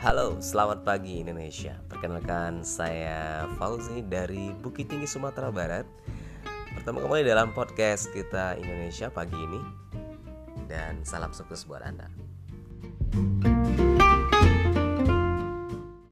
Halo, selamat pagi Indonesia. Perkenalkan saya Fauzi dari Bukit Tinggi Sumatera Barat. Pertama kembali dalam podcast kita Indonesia pagi ini. Dan salam sukses buat Anda.